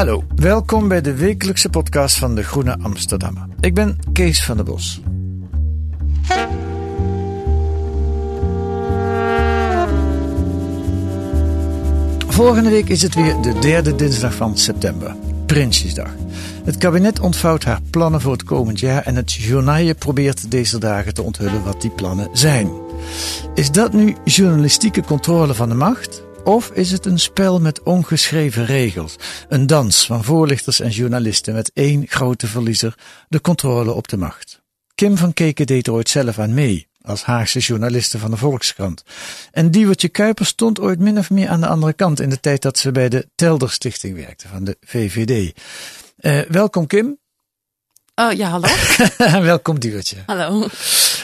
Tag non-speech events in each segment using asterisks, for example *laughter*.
Hallo, welkom bij de wekelijkse podcast van de Groene Amsterdammer. Ik ben Kees van der Bos. Volgende week is het weer de derde dinsdag van september, Prinsjesdag. Het kabinet ontvouwt haar plannen voor het komend jaar en het journaal probeert deze dagen te onthullen wat die plannen zijn. Is dat nu journalistieke controle van de macht? Of is het een spel met ongeschreven regels? Een dans van voorlichters en journalisten met één grote verliezer, de controle op de macht. Kim van Keken deed er ooit zelf aan mee, als Haagse journaliste van de Volkskrant. En Diewertje Kuiper stond ooit min of meer aan de andere kant in de tijd dat ze bij de Telder Stichting werkte van de VVD. Eh, welkom Kim. Oh ja, hallo. *laughs* welkom Diewertje. hallo.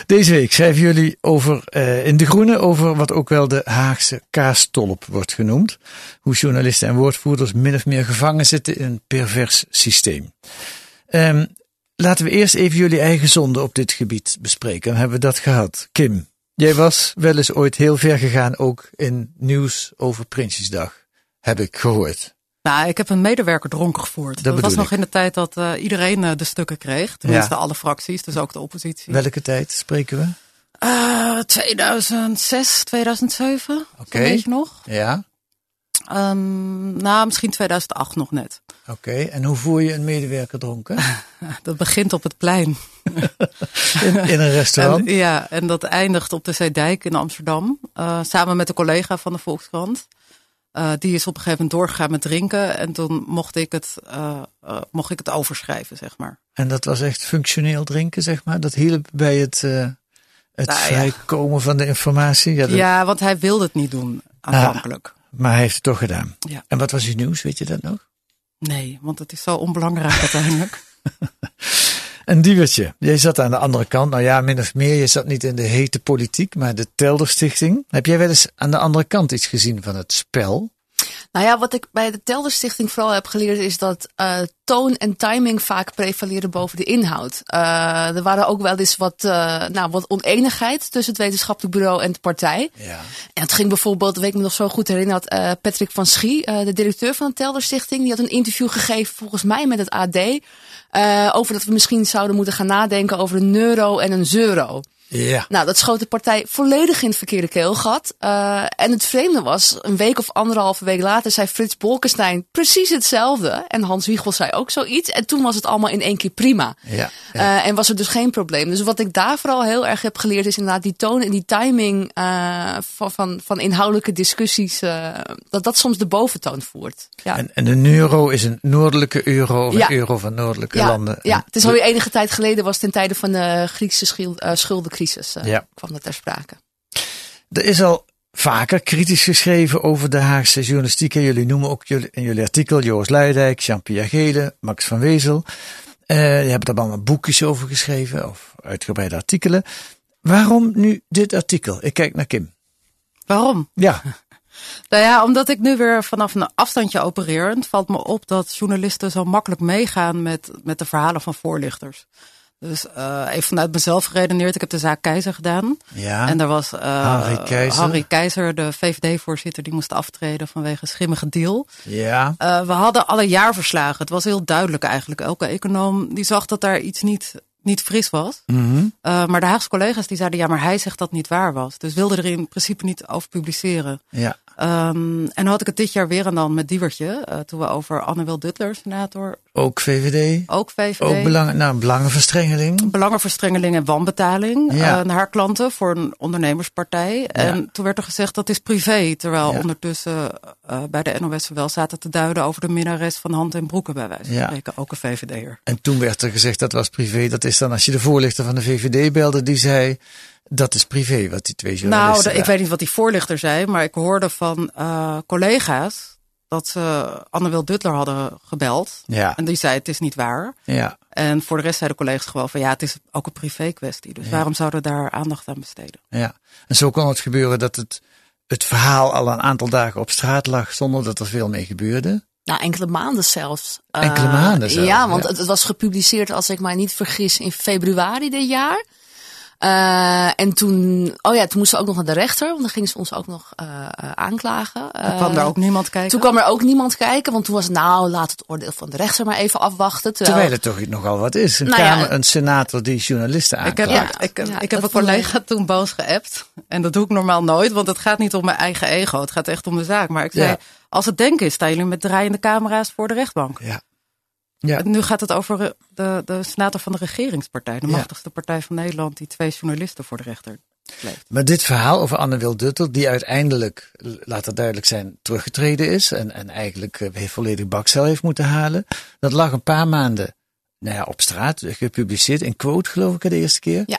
Deze week schrijven jullie over, eh, in De Groene over wat ook wel de Haagse kaastolp wordt genoemd. Hoe journalisten en woordvoerders min of meer gevangen zitten in een pervers systeem. Ehm, laten we eerst even jullie eigen zonde op dit gebied bespreken. Dan hebben we dat gehad. Kim, jij was wel eens ooit heel ver gegaan ook in nieuws over Prinsjesdag. Heb ik gehoord. Nou, ik heb een medewerker dronken gevoerd. Dat, was nog in de tijd dat eh, iedereen eh, de stukken kreeg. Tenminste, alle fracties, dus ook de oppositie. Welke tijd spreken we? Eh, 2006, 2007, Oké. weet je nog? Ja, Ehm, nou, misschien 2008 nog net. oké. En hoe voer je een medewerker dronken? *laughs* Dat begint op het plein. *laughs* In, in een restaurant? En, ja, en dat eindigt op de Zeedijk in Amsterdam. eh, samen met een collega van de Volkskrant. Eh, die is op een gegeven moment doorgegaan met drinken. En toen mocht ik het, eh, eh, mocht ik het overschrijven, zeg maar. En dat was echt functioneel drinken, zeg maar. Dat hielp bij het, het Nou ja. vrijkomen van de informatie. Ja, dat- Ja, want hij wilde het niet doen, aanvankelijk. Maar hij heeft het toch gedaan. Ja. En wat was uw nieuws, weet je dat nog? Nee, want het is zo onbelangrijk uiteindelijk. *laughs* Een diewertje. Jij zat aan de andere kant. Nou ja, min of meer. Je zat niet in de hete politiek, maar de Telder Stichting. Heb jij wel eens aan de andere kant iets gezien van het spel? Nou ja, wat ik bij de Telder Stichting vooral heb geleerd is dat eh, toon en timing vaak prevaleren boven de inhoud. Eh, er waren ook wel eens wat, eh, nou, wat oneenigheid tussen het wetenschappelijk bureau en de partij. Ja. En het ging bijvoorbeeld, weet ik me nog zo goed herinneren, had Patrick van Schie, de directeur van de Telder Stichting, die had een interview gegeven volgens mij met het AD. over dat we misschien zouden moeten gaan nadenken over een euro en een euro. Ja. Nou, dat schoot de partij volledig in het verkeerde keelgat. Eh, en het vreemde was, een week of anderhalve week later zei Frits Bolkestein precies hetzelfde. En Hans Wiegel zei ook zoiets. En toen was het allemaal in één keer prima. Ja. Eh, en was er dus geen probleem. Dus wat ik daar vooral heel erg heb geleerd is inderdaad die toon en die timing eh, van, van, van inhoudelijke discussies. dat dat soms de boventoon voert. Ja. En, en een euro is een noordelijke euro of een euro van noordelijke landen. ja, het is alweer enige tijd geleden, was ten tijde van de Griekse schil- schuldencrisis, eh, Ja. kwam dat ter sprake. Er is al vaker kritisch geschreven over de Haagse journalistiek. En jullie noemen ook jullie, in jullie artikel Joost Luidijk, Jean-Pierre Gele, Max van Wezel. Eh je hebt er allemaal boekjes over geschreven of uitgebreide artikelen. Waarom nu dit artikel? Ik kijk naar Kim. Waarom? Ja, *laughs* Nou ja, omdat ik nu weer vanaf een afstandje opereer. Het valt me op dat journalisten zo makkelijk meegaan met, met de verhalen van voorlichters. Dus eh, even vanuit mezelf geredeneerd. Ik heb de zaak Keizer gedaan. ja. En daar was eh, Harry Keizer. Harry Keizer, de VVD-voorzitter, die moest aftreden vanwege een schimmige deal. ja. Eh, we hadden alle jaarverslagen. Het was heel duidelijk eigenlijk. Elke econoom die zag dat daar iets niet, niet fris was. Eh, maar de Haagse collega's die zeiden, ja, maar hij zegt dat niet waar was. Dus wilden er in principe niet over publiceren. ja. Ehm, en dan had ik het dit jaar weer en dan met Diewertje. eh, toen we over Anne-Wil Duttler, senator, Ook VVD. ook VVD. Ook belang, nou, belangenverstrengeling. belangenverstrengeling en wanbetaling Ja. eh, naar haar klanten voor een ondernemerspartij. En toen werd er gezegd dat is privé. Terwijl Ja. ondertussen eh, bij de NOS wel zaten te duiden over de minnares van Hand en Broeken bij wijze van spreken. Ook een VVD'er. En toen werd er gezegd dat was privé. Dat is dan als je de voorlichter van de VVD belde, die zei dat is privé wat die twee Nou, journalisten. de- ik weet niet wat die voorlichter zei, maar ik hoorde van eh, collega's dat ze Anne-Wil Duttler hadden gebeld. Ja, En die zei het is niet waar. ja, En voor de rest zeiden collega's gewoon van ja, het is ook een privé kwestie. Dus waarom zouden we daar aandacht aan besteden? ja. En zo kon het gebeuren dat het, het verhaal al een aantal dagen op straat lag zonder dat er veel mee gebeurde. Nou, enkele maanden zelfs. Enkele Eh, maanden zelfs, Ja, want ja. Het was gepubliceerd, als ik mij niet vergis, in februari dit jaar. Eh, en toen, oh ja, toen moesten we ook nog naar de rechter, want dan gingen ze ons ook nog eh, eh, aanklagen. Er kwam Eh, daar ook niemand kijken. Toen kwam er ook niemand kijken, want toen was het nou, laat het oordeel van de rechter maar even afwachten. Terwijl, Terwijl het toch nogal wat is. Een, Nou ja, kamer, een senator die journalisten Ik heb, aanklaagt. Ja. ik, ik Ja, heb een ik- collega toen boos geappt. En dat doe ik normaal nooit, want het gaat niet om mijn eigen ego. Het gaat echt om de zaak. Maar ik zei, Ja. als het denken is, staan jullie met draaiende camera's voor de rechtbank. Ja. Ja. Nu gaat het over eh, de, de senator van de regeringspartij. De machtigste partij van Nederland die twee journalisten voor de rechter sleept. Maar dit verhaal over Anne Wil Duttel, die uiteindelijk, laat het duidelijk zijn, teruggetreden is en, en eigenlijk eh, volledig bakcel heeft moeten halen, dat lag een paar maanden nou ja, op straat, gepubliceerd in quote geloof ik de eerste keer. Ja.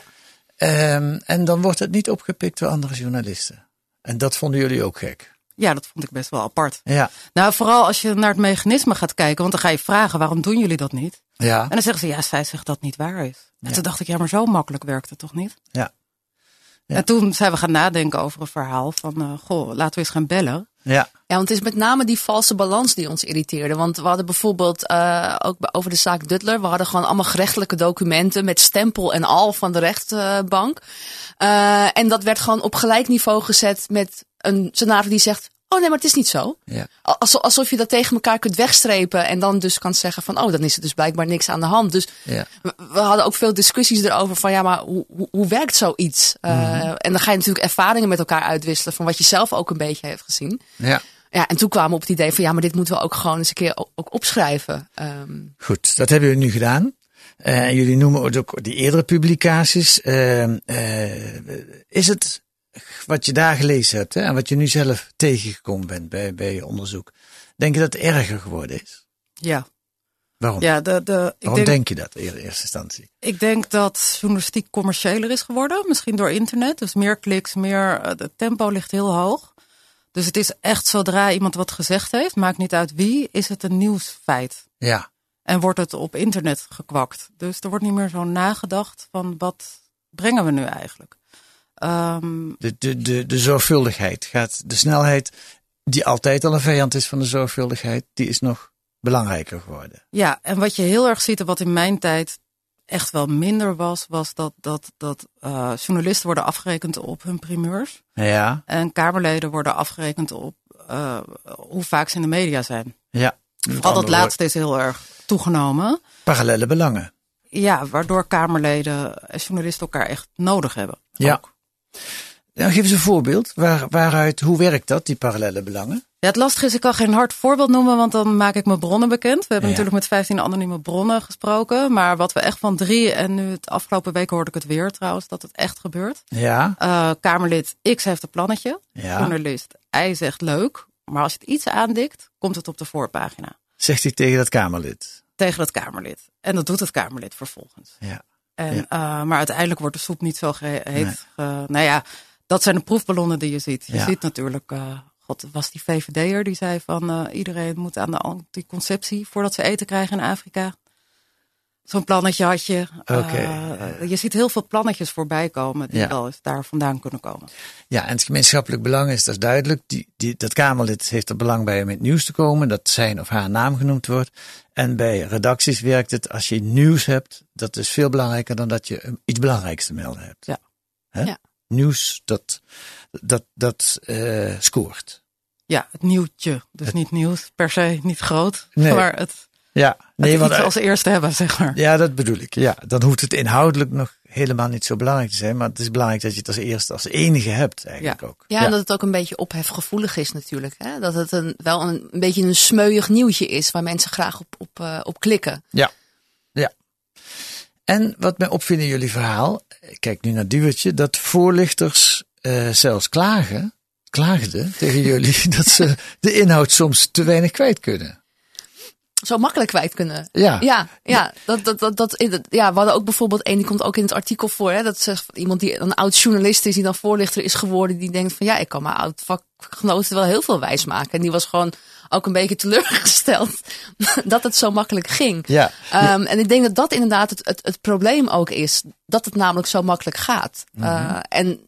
Ehm, en dan wordt het niet opgepikt door andere journalisten. En dat vonden jullie ook gek. Ja, dat vond ik best wel apart. Ja, Nou, vooral als je naar het mechanisme gaat kijken. Want dan ga je vragen, waarom doen jullie dat niet? ja, En dan zeggen ze, ja, zij zegt dat het niet waar is. En Ja. toen dacht ik, ja, maar zo makkelijk werkt het toch niet? ja, Ja. En toen zijn we gaan nadenken over een verhaal van, eh, goh, laten we eens gaan bellen. ja, Ja, want het is met name die valse balans die ons irriteerde. Want we hadden bijvoorbeeld eh, ook over de zaak Duttler. We hadden gewoon allemaal gerechtelijke documenten met stempel en al van de rechtbank. Eh, en dat werd gewoon op gelijk niveau gezet met een senator die zegt... Oh nee, maar het is niet zo. ja. Alsof, alsof je dat tegen elkaar kunt wegstrepen en dan dus kan zeggen van... Oh, dan is er dus blijkbaar niks aan de hand. Dus ja. we, we hadden ook veel discussies erover van... Ja, maar hoe, hoe, hoe werkt zoiets? Eh, En dan ga je natuurlijk ervaringen met elkaar uitwisselen... van wat je zelf ook een beetje heeft gezien. ja. Ja, en toen kwamen we op het idee van ja, maar dit moeten we ook gewoon eens een keer ook, opschrijven. Ehm, Goed, dat hebben jullie nu gedaan. En jullie noemen ook die eerdere publicaties. Ehm, eh, is het wat je daar gelezen hebt hè, en wat je nu zelf tegengekomen bent bij, bij je onderzoek, denk je dat het erger geworden is? Ja, Waarom? ja de, de, ik, Waarom denk, denk je dat in eerste instantie? ik denk dat journalistiek commerciëler is geworden. Misschien door internet. Dus meer kliks, meer, eh, het tempo ligt heel hoog. Dus het is echt zodra iemand wat gezegd heeft, maakt niet uit wie, is het een nieuwsfeit. Ja, En wordt het op internet gekwakt. Dus er wordt niet meer zo nagedacht van wat brengen we nu eigenlijk. Ehm, de, de, de, de zorgvuldigheid gaat, de snelheid, die altijd al een vijand is van de zorgvuldigheid, die is nog belangrijker geworden. ja, en wat je heel erg ziet en wat in mijn tijd echt wel minder was, was dat, dat, dat eh, journalisten worden afgerekend op hun primeurs. Ja, En Kamerleden worden afgerekend op eh, hoe vaak ze in de media zijn. ja. Vooral dat laatste is heel erg toegenomen. Parallele belangen. Ja, waardoor Kamerleden en journalisten elkaar echt nodig hebben. Ja. Ook. Nou, geef eens een voorbeeld. Waar, waaruit, hoe werkt dat, die parallele belangen? Ja, het lastige is, ik kan geen hard voorbeeld noemen, want dan maak ik mijn bronnen bekend. We hebben Ja. natuurlijk met 15 anonieme bronnen gesproken. Maar wat we echt van drie, en nu het afgelopen week hoorde ik het weer trouwens, dat het echt gebeurt. Ja, Eh, Kamerlid X heeft een plannetje. ja. Journalist Y zegt leuk. Maar als je het iets aandikt, komt het op de voorpagina. Zegt hij tegen dat Kamerlid. Tegen het Kamerlid. En dat doet het Kamerlid vervolgens. Ja. En, Ja. eh, maar uiteindelijk wordt de soep niet zo. Nee. ge- nou ja, dat zijn de proefballonnen die je ziet. Je Ja. ziet natuurlijk, eh, god, was die VVD'er die zei van eh, iedereen moet aan de anticonceptie voordat ze eten krijgen in Afrika. Zo'n plannetje had je. Eh, je ziet heel veel plannetjes voorbij komen die Ja. wel eens daar vandaan kunnen komen. Ja, en het gemeenschappelijk belang is, dat is duidelijk. Die, die, dat Kamerlid heeft er belang bij om in het nieuws te komen, dat zijn of haar naam genoemd wordt. En bij redacties werkt het, als je nieuws hebt, dat is veel belangrijker dan dat je iets belangrijks te melden hebt. Ja. Hè? Ja. Nieuws, dat, dat, dat eh, scoort. Ja, het nieuwtje. Dus niet nieuws per se, niet groot. Nee. *laughs* Maar het, Ja, nee, want als eerste hebben, zeg maar. Ja, dat bedoel ik. Ja, dan hoeft het inhoudelijk nog helemaal niet zo belangrijk te zijn. Maar het is belangrijk dat je het als eerste, als enige hebt eigenlijk ook. Ja, en dat het ook een beetje ophefgevoelig is natuurlijk. Hè? Dat het een, wel een, een beetje een smeuig nieuwtje is waar mensen graag op, op, uh, op klikken. Ja, ja. En wat mij opviel in jullie verhaal, ik kijk nu naar Duwertje, dat voorlichters uh, zelfs klagen, klaagden tegen jullie *laughs* dat ze de inhoud soms te weinig kwijt kunnen zo makkelijk kwijt kunnen. Ja. Ja, ja, dat, dat, dat, dat, ja, we hadden ook bijvoorbeeld één, die komt ook in het artikel voor. Hè, dat zegt iemand die een oud journalist is, die dan voorlichter is geworden, die denkt van ja, ik kan mijn oud vakgenoten wel heel veel wijs maken. En die was gewoon ook een beetje teleurgesteld *laughs* dat het zo makkelijk ging. Ja. Um, en ik denk dat dat inderdaad het, het, het, probleem ook is. Dat het namelijk zo makkelijk gaat. Mm -hmm. en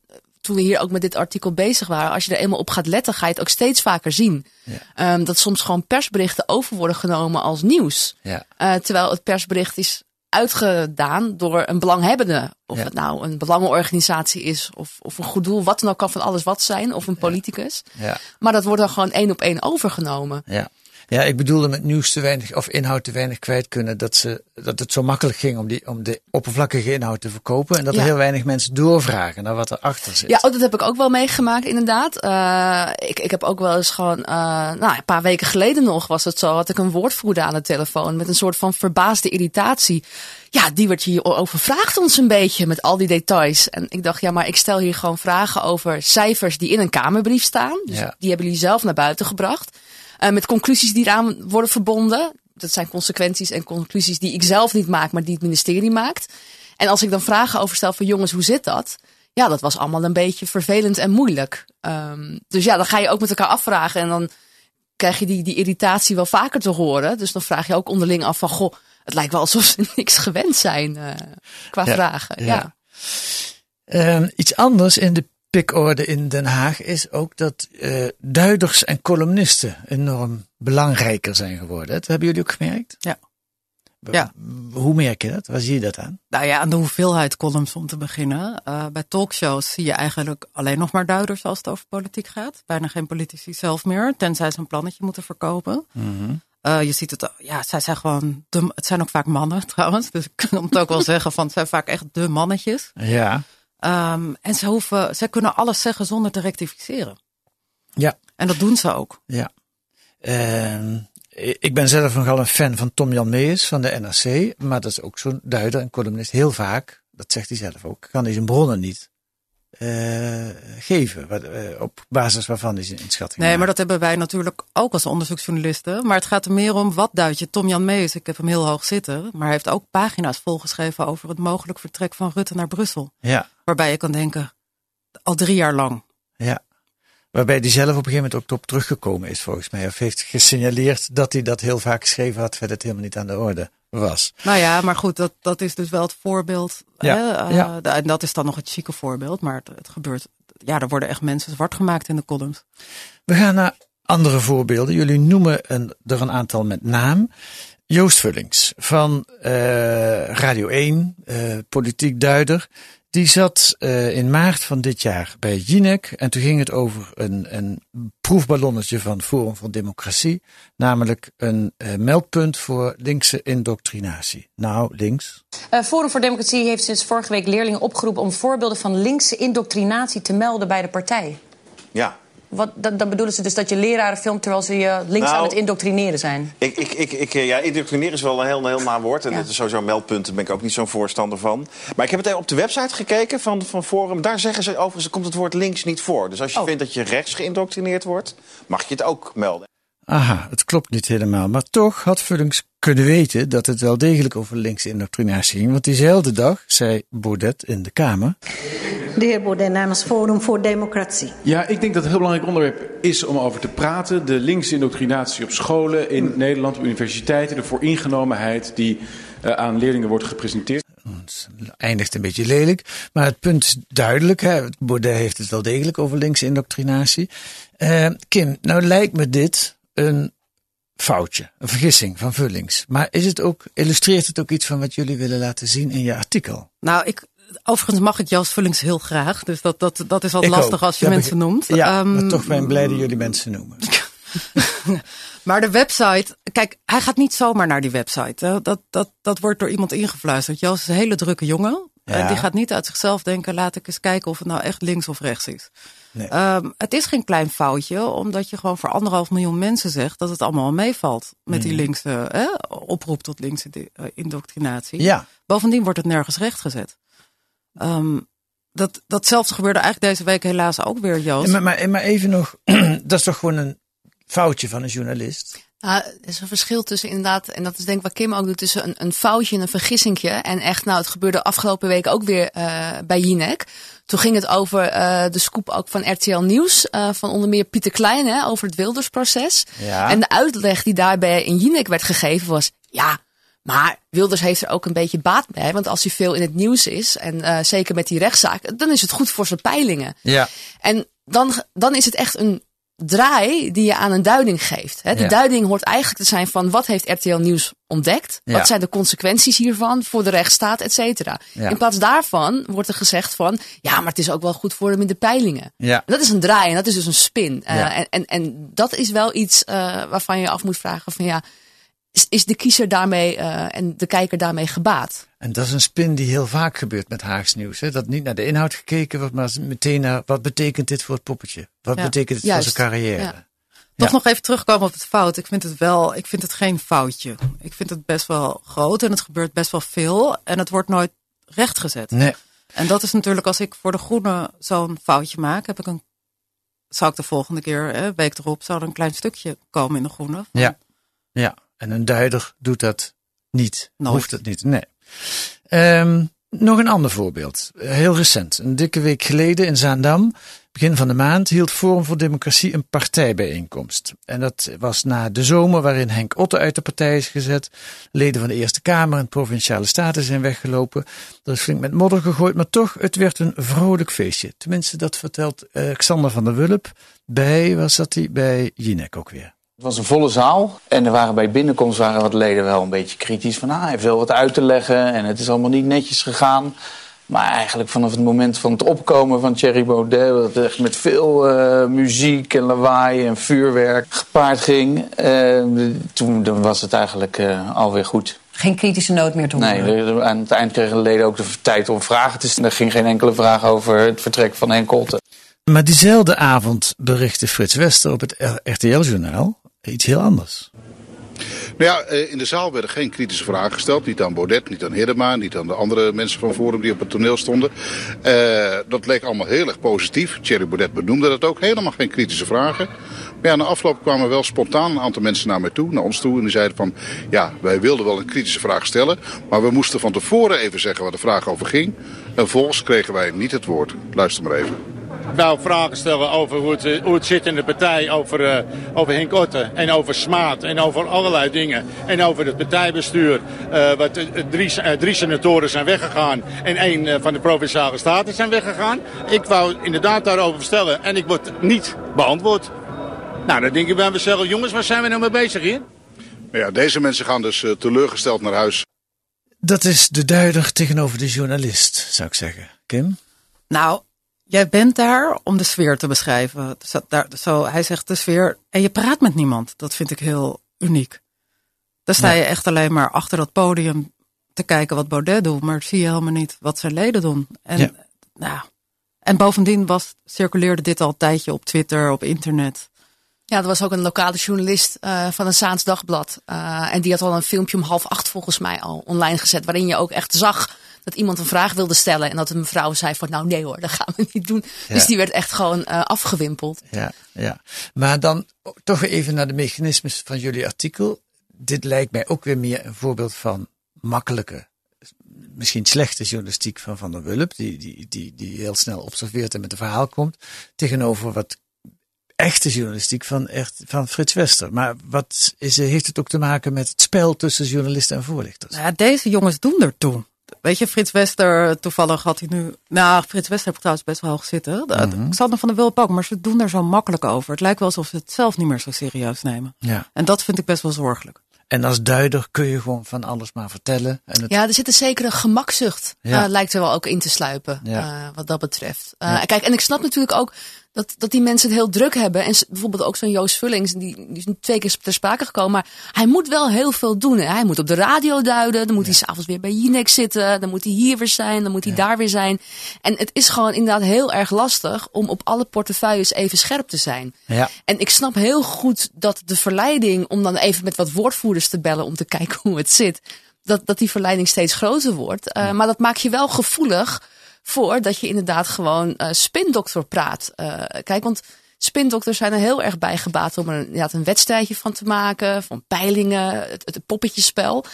toen we hier ook met dit artikel bezig waren, als je er eenmaal op gaat letten, ga je het ook steeds vaker zien. Ja. Um, dat soms gewoon persberichten over worden genomen als nieuws. Ja. Uh, terwijl het persbericht is uitgedaan door een belanghebbende. Of ja. het nou een belangenorganisatie is, of, of een goed doel, wat dan ook kan van alles wat zijn, of een politicus. Ja. Maar dat wordt dan gewoon één op één overgenomen. Ja. Ja, ik bedoelde met nieuws te weinig of inhoud te weinig kwijt kunnen. Dat, ze, dat het zo makkelijk ging om, die, om de oppervlakkige inhoud te verkopen. En dat er heel weinig mensen doorvragen naar wat erachter zit. Ja, oh, dat heb ik ook wel meegemaakt inderdaad. Uh, ik, ik heb ook wel eens gewoon, uh, nou een paar weken geleden nog was het zo. Had ik een woordvoerder aan de telefoon met een soort van verbaasde irritatie. Ja, die werd hier overvraagt ons een beetje met al die details. En ik dacht, ja, maar ik stel hier gewoon vragen over cijfers die in een Kamerbrief staan. Dus ja. die hebben jullie zelf naar buiten gebracht. Uh, met conclusies die eraan worden verbonden. Dat zijn consequenties en conclusies die ik zelf niet maak, maar die het ministerie maakt. En als ik dan vragen over stel van jongens, hoe zit dat? Ja, dat was allemaal een beetje vervelend en moeilijk. Um, dus ja, dan ga je ook met elkaar afvragen en dan krijg je die, die irritatie wel vaker te horen. Dus dan vraag je ook onderling af van, goh, het lijkt wel alsof ze *laughs* niks gewend zijn uh, qua ja, vragen. Ja. ja. Um, iets anders in de pikorde in Den Haag is ook dat uh, duiders en columnisten enorm belangrijker zijn geworden. Dat hebben jullie ook gemerkt? Ja. ja. Hoe merk je dat? Waar zie je dat aan? Nou ja, aan de hoeveelheid columns om te beginnen. Uh, bij talkshows zie je eigenlijk alleen nog maar duiders als het over politiek gaat. Bijna geen politici zelf meer, tenzij ze een plannetje moeten verkopen. Mm -hmm. Uh, je ziet het, ja, zij zijn gewoon, de, het zijn ook vaak mannen *laughs* trouwens. Dus ik kan het ook wel zeggen van, het zijn vaak echt de mannetjes. Ja. Um, en ze, hoeven, ze kunnen alles zeggen zonder te rectificeren. Ja. En dat doen ze ook. Ja. Uh, ik ben zelf nogal een fan van Tom Jan Mees van de NRC. Maar dat is ook zo'n duider en columnist. Heel vaak, dat zegt hij zelf ook, kan hij zijn bronnen niet uh, geven. Wat, uh, op basis waarvan hij zijn inschatting Nee, maar dat hebben wij natuurlijk ook als onderzoeksjournalisten. Maar het gaat er meer om wat duid je. Tom Jan Mees, ik heb hem heel hoog zitten. Maar hij heeft ook pagina's volgeschreven over het mogelijk vertrek van Rutte naar Brussel. Ja. Waarbij je kan denken, al drie jaar lang. Ja. Waarbij hij zelf op een gegeven moment ook op teruggekomen is, volgens mij. Of heeft gesignaleerd dat hij dat heel vaak geschreven had, verder het helemaal niet aan de orde was. Nou ja, maar goed, dat, dat is dus wel het voorbeeld. Ja, hè? Uh, ja. En dat is dan nog het chique voorbeeld. Maar het, het gebeurt, ja, er worden echt mensen zwart gemaakt in de columns. We gaan naar andere voorbeelden. Jullie noemen een, er een aantal met naam. Joost Vullings van uh, Radio 1, uh, politiek duider. Die zat uh, in maart van dit jaar bij Jinek. En toen ging het over een, een proefballonnetje van Forum voor Democratie. Namelijk een uh, meldpunt voor linkse indoctrinatie. Nou, links. Uh, Forum voor Democratie heeft sinds vorige week leerlingen opgeroepen om voorbeelden van linkse indoctrinatie te melden bij de partij. Ja, wat, dan, dan bedoelen ze dus dat je leraren filmt terwijl ze je links Nou, aan het indoctrineren zijn. Ik, ik, ik, ik, ja, indoctrineren is wel een heel, een heel naar woord. En Ja. dat is sowieso meldpunten, daar ben ik ook niet zo'n voorstander van. Maar ik heb het even op de website gekeken van, van Forum. Daar zeggen ze overigens, komt het woord links niet voor. Dus als je Oh. vindt dat je rechts geïndoctrineerd wordt, mag je het ook melden. Aha, het klopt niet helemaal. Maar toch had Vullings kunnen weten dat het wel degelijk over linkse indoctrinatie ging. Want diezelfde dag zei Baudet in de Kamer. De heer Baudet namens Forum voor Democratie. Ja, ik denk dat het een heel belangrijk onderwerp is om over te praten. De linkse indoctrinatie op scholen in Nederland, op universiteiten. De vooringenomenheid die uh, aan leerlingen wordt gepresenteerd. Het eindigt een beetje lelijk. Maar het punt is duidelijk. Hè? Baudet heeft het wel degelijk over linkse indoctrinatie. Uh, Kim, nou lijkt me dit een foutje, een vergissing van Vullings. Maar is het ook, illustreert het ook iets van wat jullie willen laten zien in je artikel? Nou, ik, overigens mag ik Joost Vullings heel graag. Dus dat, dat, dat is al Ik lastig ook. als je mensen noemt. Ja, Ehm, maar toch ben ik blij dat jullie mensen noemen. *laughs* maar de website, kijk, hij gaat niet zomaar naar die website. Dat, dat, dat wordt door iemand ingefluisterd. Joost is een hele drukke jongen. En die gaat niet uit zichzelf denken, laat ik eens kijken of het nou echt links of rechts is. Nee. Ehm, het is geen klein foutje, omdat je gewoon voor anderhalf miljoen mensen zegt dat het allemaal meevalt met die mm. linkse eh, oproep tot linkse uh, indoctrinatie. Ja. Bovendien wordt het nergens rechtgezet. Um, dat, datzelfde gebeurde eigenlijk deze week helaas ook weer, Joost. Maar, maar, maar even nog, *clears throat* dat is toch gewoon een foutje van een journalist? Nou, er is een verschil tussen inderdaad, en dat is denk ik wat Kim ook doet, tussen een, een foutje en een vergissingje. En echt, nou, het gebeurde afgelopen week ook weer uh, bij Jinek. Toen ging het over uh, de scoop ook van RTL Nieuws, uh, van onder meer Pieter Klein, hè, over het Wildersproces. Ja. En de uitleg die daarbij in Jinek werd gegeven was, ja, maar Wilders heeft er ook een beetje baat bij. Want als hij veel in het nieuws is, en uh, zeker met die rechtszaak, dan is het goed voor zijn peilingen. Ja. En dan, dan is het echt een draai die je aan een duiding geeft. Hè? De duiding hoort eigenlijk te zijn van wat heeft RTL Nieuws ontdekt? Wat zijn de consequenties hiervan voor de rechtsstaat, et cetera? In plaats daarvan wordt er gezegd van ja, maar het is ook wel goed voor hem in de peilingen. Ja. Dat is een draai en dat is dus een spin. Uh, en, en, en dat is wel iets uh, waarvan je af moet vragen van ja, is, is de kiezer daarmee uh, en de kijker daarmee gebaat? En dat is een spin die heel vaak gebeurt met Haags nieuws. Hè? Dat niet naar de inhoud gekeken wordt, maar meteen naar wat betekent dit voor het poppetje? Wat betekent het voor zijn carrière? Ja. Toch nog even terugkomen op het fout. Ik vind het wel, ik vind het geen foutje. Ik vind het best wel groot en het gebeurt best wel veel. En het wordt nooit rechtgezet. Nee. En dat is natuurlijk als ik voor de groene zo'n foutje maak, heb ik een, zou ik de volgende keer, hè, week erop, zou er een klein stukje komen in de groene. Ja, ja. En een duider doet dat niet. Nooit. Hoeft het niet. Nee. Um, nog een ander voorbeeld. Heel recent. Een dikke week geleden in Zaandam, begin van de maand, hield Forum voor Democratie een partijbijeenkomst. En dat was na de zomer waarin Henk Otte uit de partij is gezet. Leden van de Eerste Kamer en Provinciale Staten zijn weggelopen. Er is flink met modder gegooid, maar toch, het werd een vrolijk feestje. Tenminste, dat vertelt uh, Xander van der Wulp bij, waar zat hij? Bij Jinek ook weer. Het was een volle zaal en er waren bij binnenkomst waren wat leden wel een beetje kritisch van ah, hij heeft wel wat uit te leggen en het is allemaal niet netjes gegaan. Maar eigenlijk vanaf het moment van het opkomen van Thierry Baudet, dat echt met veel uh, muziek en lawaai en vuurwerk gepaard ging, uh, toen dan was het eigenlijk uh, alweer goed. Geen kritische noot meer te horen? Nee, aan het eind kregen de leden ook de tijd om vragen te stellen. Er ging geen enkele vraag over het vertrek van Henk. Maar diezelfde avond berichtte Frits Wester op het RTL-journaal iets heel anders. Nou ja, eh, in de zaal werden geen kritische vragen gesteld. Niet aan Baudet, niet aan Hiddema, niet aan de andere mensen van Forum die op het toneel stonden. Uh, dat leek allemaal heel erg positief. Thierry Baudet benoemde dat ook. Helemaal geen kritische vragen. Maar ja, na afloop kwamen wel spontaan een aantal mensen naar mij toe, naar ons toe. En die zeiden van, ja, wij wilden wel een kritische vraag stellen. Maar we moesten van tevoren even zeggen waar de vraag over ging. En vervolgens kregen wij niet het woord. Luister maar even. Ik wou vragen stellen over hoe het, hoe het zit in de partij, over, uh, over Henk Otte en over Smaat en over allerlei dingen. En over het partijbestuur. Uh, wat, uh, drie, drie senatoren zijn weggegaan en één van de Provinciale Staten zijn weggegaan. Ik wou inderdaad daarover stellen en ik word niet beantwoord. Nou, dan denk ik bij mezelf, jongens, waar zijn we nou mee bezig hier? Ja, deze mensen gaan dus teleurgesteld naar huis. Dat is de duider tegenover de journalist, zou ik zeggen. Kim? Nou, Jij bent daar om de sfeer te beschrijven. Zo, daar, zo, hij zegt de sfeer. En je praat met niemand. Dat vind ik heel uniek. Dan sta je echt alleen maar achter dat podium te kijken wat Baudet doet. Maar zie je helemaal niet wat zijn leden doen. En, ja. nou, en bovendien was, circuleerde dit al een tijdje op Twitter, op internet. Ja, er was ook een lokale journalist uh, van een Saans Dagblad. Uh, en die had al een filmpje om half acht volgens mij al online gezet. Waarin je ook echt zag dat iemand een vraag wilde stellen. En dat een mevrouw zei van nou nee hoor, dat gaan we niet doen. Dus die werd echt gewoon uh, afgewimpeld. Ja, ja. Maar dan toch even naar de mechanismes van jullie artikel. Dit lijkt mij ook weer meer een voorbeeld van makkelijke, misschien slechte journalistiek van Van der Wulp. Die, die, die, die heel snel observeert en met een verhaal komt. Tegenover wat echte journalistiek van, echt, van Frits Wester. Maar wat is, heeft het ook te maken met het spel tussen journalisten en voorlichters? Ja, deze jongens doen ertoe. Weet je, Frits Wester, toevallig had hij nu. Nou, Frits Wester heb ik trouwens best wel hoog zitten. Mm Ik zat nog van de Wilp ook, maar ze doen er zo makkelijk over. Het lijkt wel alsof ze het zelf niet meer zo serieus nemen. Ja. En dat vind ik best wel zorgelijk. En als duider kun je gewoon van alles maar vertellen. En het... Ja, er zit een zekere gemakzucht, ja. uh, lijkt er wel ook in te sluipen, ja. uh, wat dat betreft. Uh, ja. Kijk, en ik snap natuurlijk ook dat, dat die mensen het heel druk hebben. En bijvoorbeeld ook zo'n Joost Vullings, die, die is twee keer ter sprake gekomen. Maar hij moet wel heel veel doen. Hè. Hij moet op de radio duiden. Dan moet hij s'avonds weer bij Jinek zitten. Dan moet hij hier weer zijn. Dan moet hij daar weer zijn. En het is gewoon inderdaad heel erg lastig om op alle portefeuilles even scherp te zijn. Ja. En ik snap heel goed dat de verleiding om dan even met wat woordvoerders te bellen om te *laughs* kijken hoe het zit. Dat, dat die verleiding steeds groter wordt. Uh, Maar dat maakt je wel gevoelig voor dat je inderdaad gewoon uh, spindokter praat. Uh, kijk, want spindokters zijn er heel erg bij gebaat om er inderdaad een wedstrijdje van te maken, van peilingen, het, het poppetjespel.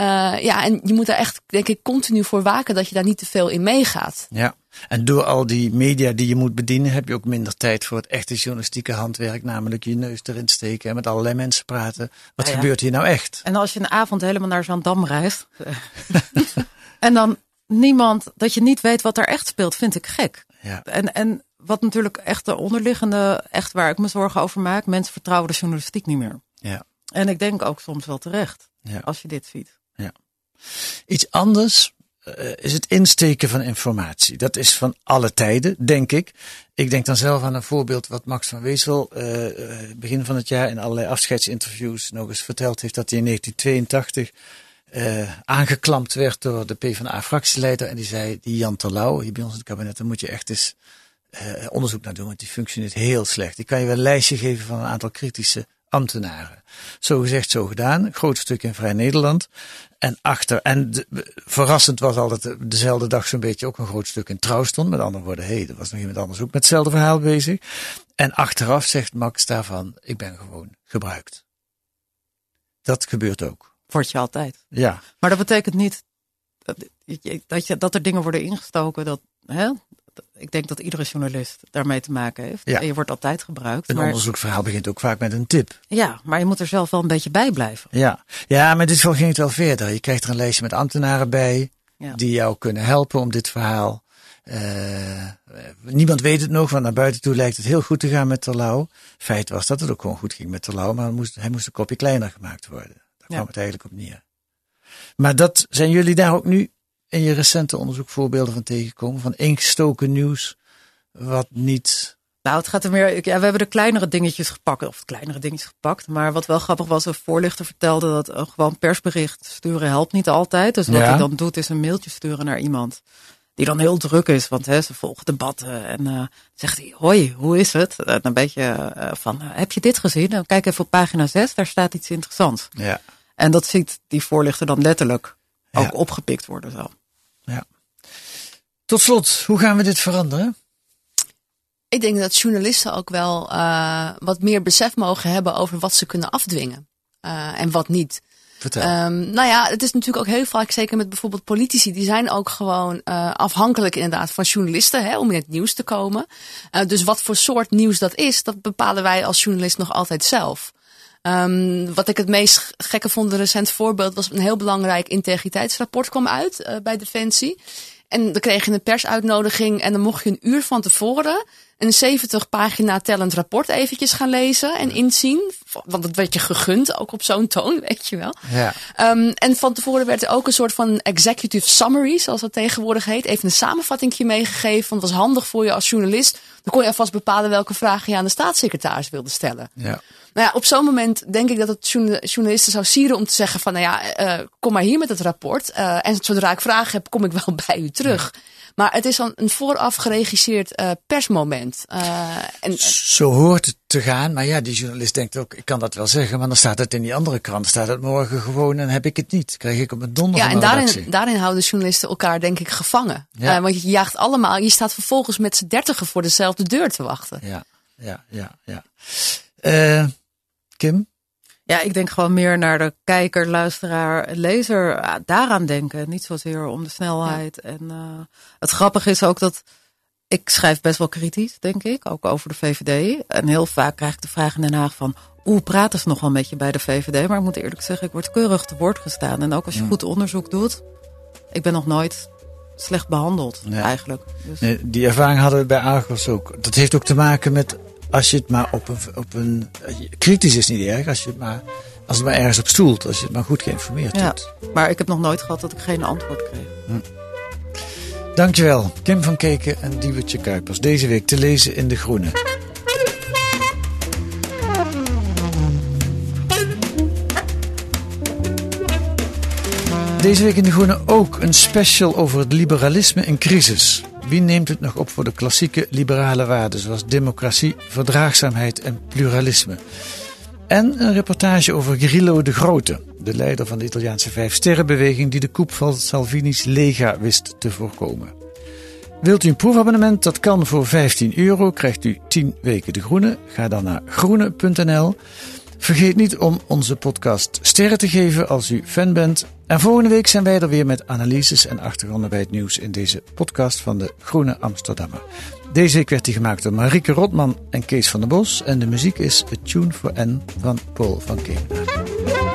Uh, ja, en je moet daar echt, denk ik, continu voor waken dat je daar niet te veel in meegaat. Ja. En door al die media die je moet bedienen, heb je ook minder tijd voor het echte journalistieke handwerk, namelijk je neus erin steken en met allerlei mensen praten. Wat Ja, ja. gebeurt hier nou echt? En als je een avond helemaal naar Zandam reist. *laughs* en dan niemand, dat je niet weet wat er echt speelt, vind ik gek. Ja. En, en wat natuurlijk echt de onderliggende, echt waar ik me zorgen over maak, mensen vertrouwen de journalistiek niet meer. Ja. En ik denk ook soms wel terecht, Ja. als je dit ziet. Ja. Iets anders eh, is het insteken van informatie. Dat is van alle tijden, denk ik. Ik denk dan zelf aan een voorbeeld wat Max van Wezel eh, eh, begin van het jaar in allerlei afscheidsinterviews nog eens verteld heeft dat hij in 1982 eh, aangeklampt werd door de PvdA-fractieleider en die zei, die Jan Terlouw, hier bij ons in het kabinet, daar moet je echt eens eh, onderzoek naar doen, want die functioneert heel slecht. Ik kan je wel een lijstje geven van een aantal kritische ambtenaren. Zo gezegd, zo gedaan. Groot stuk in Vrij Nederland. En achter, en verrassend was altijd de- dezelfde dag zo'n beetje ook een groot stuk in Trouw stond. Met andere woorden, hé, hey, er was nog iemand anders ook met hetzelfde verhaal bezig. En achteraf zegt Max daarvan, ik ben gewoon gebruikt. Dat gebeurt ook. Word je altijd. Ja. Maar dat betekent niet dat, je- dat, je, dat er dingen worden ingestoken. Dat, hè? Ik denk dat iedere journalist daarmee te maken heeft. Ja. En je wordt altijd gebruikt. Een maar, onderzoeksverhaal begint ook vaak met een tip. ja, maar je moet er zelf wel een beetje bij blijven. Ja, ja maar dit geval ging het wel verder. Je krijgt er een lijstje met ambtenaren bij Ja. die jou kunnen helpen om dit verhaal. eh, niemand weet het nog, want naar buiten toe lijkt het heel goed te gaan met Terlouw. Feit was dat het ook gewoon goed ging met Terlouw, maar moest, hij moest een kopje kleiner gemaakt worden. Daar kwam Ja. het eigenlijk op neer. Maar dat zijn jullie daar ook nu in je recente onderzoek voorbeelden van tegengekomen? Van ingestoken nieuws, wat niet. Nou, het gaat er meer. Ja, we hebben de kleinere dingetjes gepakt, of kleinere dingetjes gepakt. Maar wat wel grappig was, een voorlichter vertelde dat een gewoon persbericht sturen helpt niet altijd. Dus wat Ja. hij dan doet, is een mailtje sturen naar iemand die dan heel druk is, want hè, ze volgen debatten. En eh zegt hij: Hoi, hoe is het? En een beetje eh, van: eh, Heb je dit gezien? Dan kijk even op pagina 6, daar staat iets interessants. Ja. En dat ziet die voorlichter dan letterlijk ook opgepikt worden zo. Ja. Tot slot, hoe gaan we dit veranderen? Ik denk dat journalisten ook wel uh, wat meer besef mogen hebben over wat ze kunnen afdwingen uh, en wat niet. Vertel. Um, nou ja, het is natuurlijk ook heel vaak, zeker met bijvoorbeeld politici, die zijn ook gewoon uh, afhankelijk inderdaad van journalisten hè, om in het nieuws te komen. Uh, dus wat voor soort nieuws dat is, dat bepalen wij als journalist nog altijd zelf. Um, wat ik het meest gekke vond, een recent voorbeeld, was een heel belangrijk integriteitsrapport kwam uit uh, bij Defensie. En dan kreeg je een persuitnodiging en dan mocht je een uur van tevoren een 70 pagina tellend rapport eventjes gaan lezen en inzien. Want dat werd je gegund, ook op zo'n toon, *laughs* weet je wel. Ja. Um, en van tevoren werd er ook een soort van executive summary, zoals dat tegenwoordig heet. Even een samenvatting meegegeven, want het was handig voor je als journalist. Dan kon je alvast bepalen welke vragen je aan de staatssecretaris wilde stellen. Ja. Nou ja, op zo'n moment denk ik dat het journalisten zou sieren om te zeggen van, nou ja, uh, kom maar hier met het rapport. Uh, en zodra ik vragen heb, kom ik wel *laughs* bij u terug. Ja. Maar het is dan een vooraf geregisseerd uh, persmoment. en, Zo hoort het te gaan. Maar ja, die journalist denkt ook, ik kan dat wel zeggen, maar dan staat het in die andere krant. Staat het morgen gewoon en heb ik het niet. Krijg ik op mijn donder Ja, en daarin, daarin houden journalisten elkaar denk ik gevangen. Ja. want je jaagt allemaal, je staat vervolgens met z'n dertigen voor dezelfde deur te wachten. Ja, ja, ja, ja. Kim? Ja, ik denk gewoon meer naar de kijker, luisteraar, lezer. Daaraan denken. Niet zozeer om de snelheid. Ja. En uh, het grappige is ook dat ik schrijf best wel kritisch, denk ik. Ook over de VVD. En heel vaak krijg ik de vraag in Den Haag van... Hoe praten ze nog wel met je bij de VVD? Maar ik moet eerlijk zeggen, ik word keurig te woord gestaan. En ook als je ja. goed onderzoek doet. Ik ben nog nooit slecht behandeld, ja. eigenlijk. Dus... Nee, die ervaring hadden we bij Argos ook. Dat heeft ook te maken met als je het maar op een, op een. Kritisch is niet erg, als je het maar. Als het maar ergens op stoelt, als je het maar goed geïnformeerd ja, doet. Maar ik heb nog nooit gehad dat ik geen antwoord kreeg. Hm. Dankjewel, Kim van Keken en Diewertje Kuipers. Deze week te lezen in De Groene. Deze week in De Groene ook een special over het liberalisme in crisis. Wie neemt het nog op voor de klassieke liberale waarden zoals democratie, verdraagzaamheid en pluralisme? En een reportage over Grillo de Grote, de leider van de Italiaanse Vijfsterrenbeweging die de koep van Salvini's Lega wist te voorkomen. Wilt u een proefabonnement? Dat kan voor 15 euro. Krijgt u 10 weken de groene. Ga dan naar groene.nl. Vergeet niet om onze podcast sterren te geven als u fan bent. En volgende week zijn wij er weer met analyses en achtergronden bij het nieuws in deze podcast van de Groene Amsterdammer. Deze week werd die gemaakt door Marieke Rotman en Kees van der Bos. En de muziek is A Tune for N van Paul van Kemenaar.